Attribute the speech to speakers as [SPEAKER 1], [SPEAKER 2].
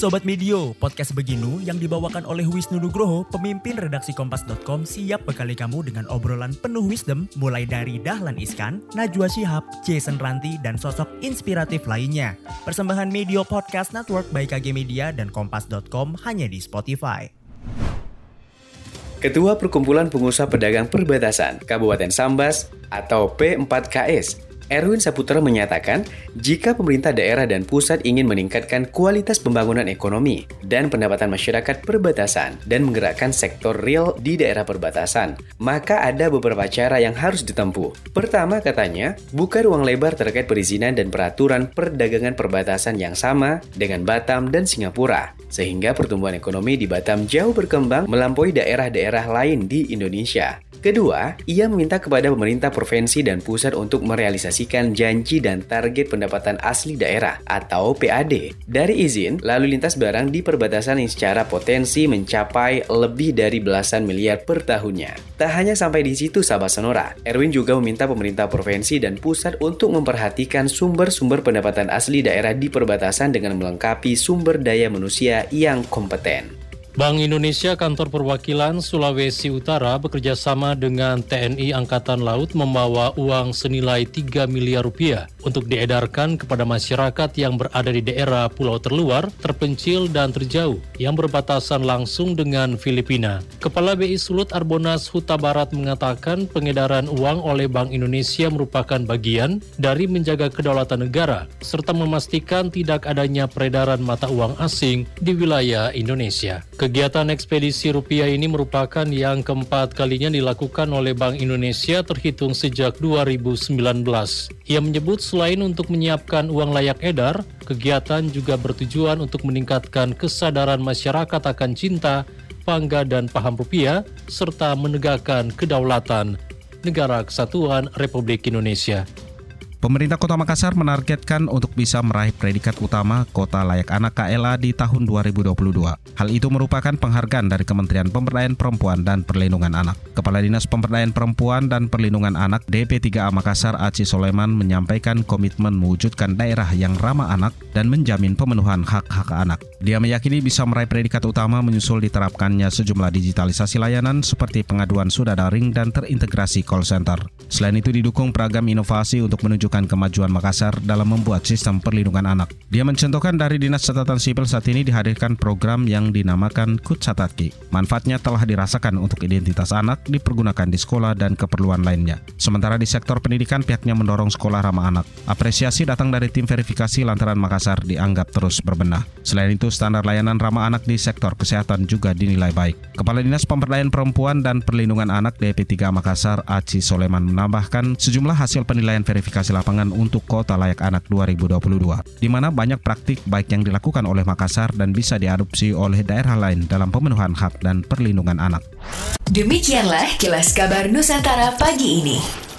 [SPEAKER 1] Sobat Medio, podcast Beginu yang dibawakan oleh Wisnu Nugroho, pemimpin redaksi Kompas.com siap bekali kamu dengan obrolan penuh wisdom mulai dari Dahlan Iskan, Najwa Shihab, Jason Ranti, dan sosok inspiratif lainnya. Persembahan Medio Podcast Network by KG Media dan Kompas.com hanya di Spotify.
[SPEAKER 2] Ketua Perkumpulan Pengusaha Pedagang Perbatasan Kabupaten Sambas atau P4KS Erwin Saputra menyatakan, jika pemerintah daerah dan pusat ingin meningkatkan kualitas pembangunan ekonomi dan pendapatan masyarakat perbatasan dan menggerakkan sektor real di daerah perbatasan, maka ada beberapa cara yang harus ditempuh. Pertama katanya, buka ruang lebar terkait perizinan dan peraturan perdagangan perbatasan yang sama dengan Batam dan Singapura, sehingga pertumbuhan ekonomi di Batam jauh berkembang melampaui daerah-daerah lain di Indonesia. Kedua, ia meminta kepada pemerintah provinsi dan pusat untuk merealisasikan janji dan target pendapatan asli daerah atau PAD dari izin lalu lintas barang di perbatasan yang secara potensi mencapai lebih dari belasan miliar per tahunnya. Tak hanya sampai di situ sahabat Sonora, Erwin juga meminta pemerintah provinsi dan pusat untuk memperhatikan sumber-sumber pendapatan asli daerah di perbatasan dengan melengkapi sumber daya manusia yang kompeten.
[SPEAKER 3] Bank Indonesia Kantor Perwakilan Sulawesi Utara bekerja sama dengan TNI Angkatan Laut membawa uang senilai 3 miliar rupiah untuk diedarkan kepada masyarakat yang berada di daerah pulau terluar, terpencil, dan terjauh yang berbatasan langsung dengan Filipina. Kepala BI Sulut Arbonas Huta Barat mengatakan pengedaran uang oleh Bank Indonesia merupakan bagian dari menjaga kedaulatan negara serta memastikan tidak adanya peredaran mata uang asing di wilayah Indonesia. Kegiatan ekspedisi rupiah ini merupakan yang keempat kalinya dilakukan oleh Bank Indonesia terhitung sejak 2019. Ia menyebut selain untuk menyiapkan uang layak edar, kegiatan juga bertujuan untuk meningkatkan kesadaran masyarakat akan cinta, bangga dan paham rupiah, serta menegakkan kedaulatan negara kesatuan Republik Indonesia.
[SPEAKER 4] Pemerintah Kota Makassar menargetkan untuk bisa meraih predikat utama Kota Layak Anak KLA di tahun 2022. Hal itu merupakan penghargaan dari Kementerian Pemberdayaan Perempuan dan Perlindungan Anak. Kepala Dinas Pemberdayaan Perempuan dan Perlindungan Anak DP3A Makassar Aci Soleman menyampaikan komitmen mewujudkan daerah yang ramah anak dan menjamin pemenuhan hak-hak anak. Dia meyakini bisa meraih predikat utama menyusul diterapkannya sejumlah digitalisasi layanan seperti pengaduan sudah daring dan terintegrasi call center. Selain itu didukung beragam inovasi untuk menunjukkan kemajuan Makassar dalam membuat sistem perlindungan anak. Dia mencontohkan dari Dinas Catatan Sipil saat ini dihadirkan program yang dinamakan Kutsatatki. Manfaatnya telah dirasakan untuk identitas anak dipergunakan di sekolah dan keperluan lainnya. Sementara di sektor pendidikan pihaknya mendorong sekolah ramah anak. Apresiasi datang dari tim verifikasi lantaran Makassar dianggap terus berbenah. Selain itu, standar layanan ramah anak di sektor kesehatan juga dinilai baik. Kepala Dinas Pemberdayaan Perempuan dan Perlindungan Anak DP3 Makassar, Aci Soleman menambahkan sejumlah hasil penilaian verifikasi lapangan untuk Kota Layak Anak 2022, di mana banyak praktik baik yang dilakukan oleh Makassar dan bisa diadopsi oleh daerah lain dalam pemenuhan hak dan perlindungan anak.
[SPEAKER 5] Demikianlah kilas kabar Nusantara pagi ini.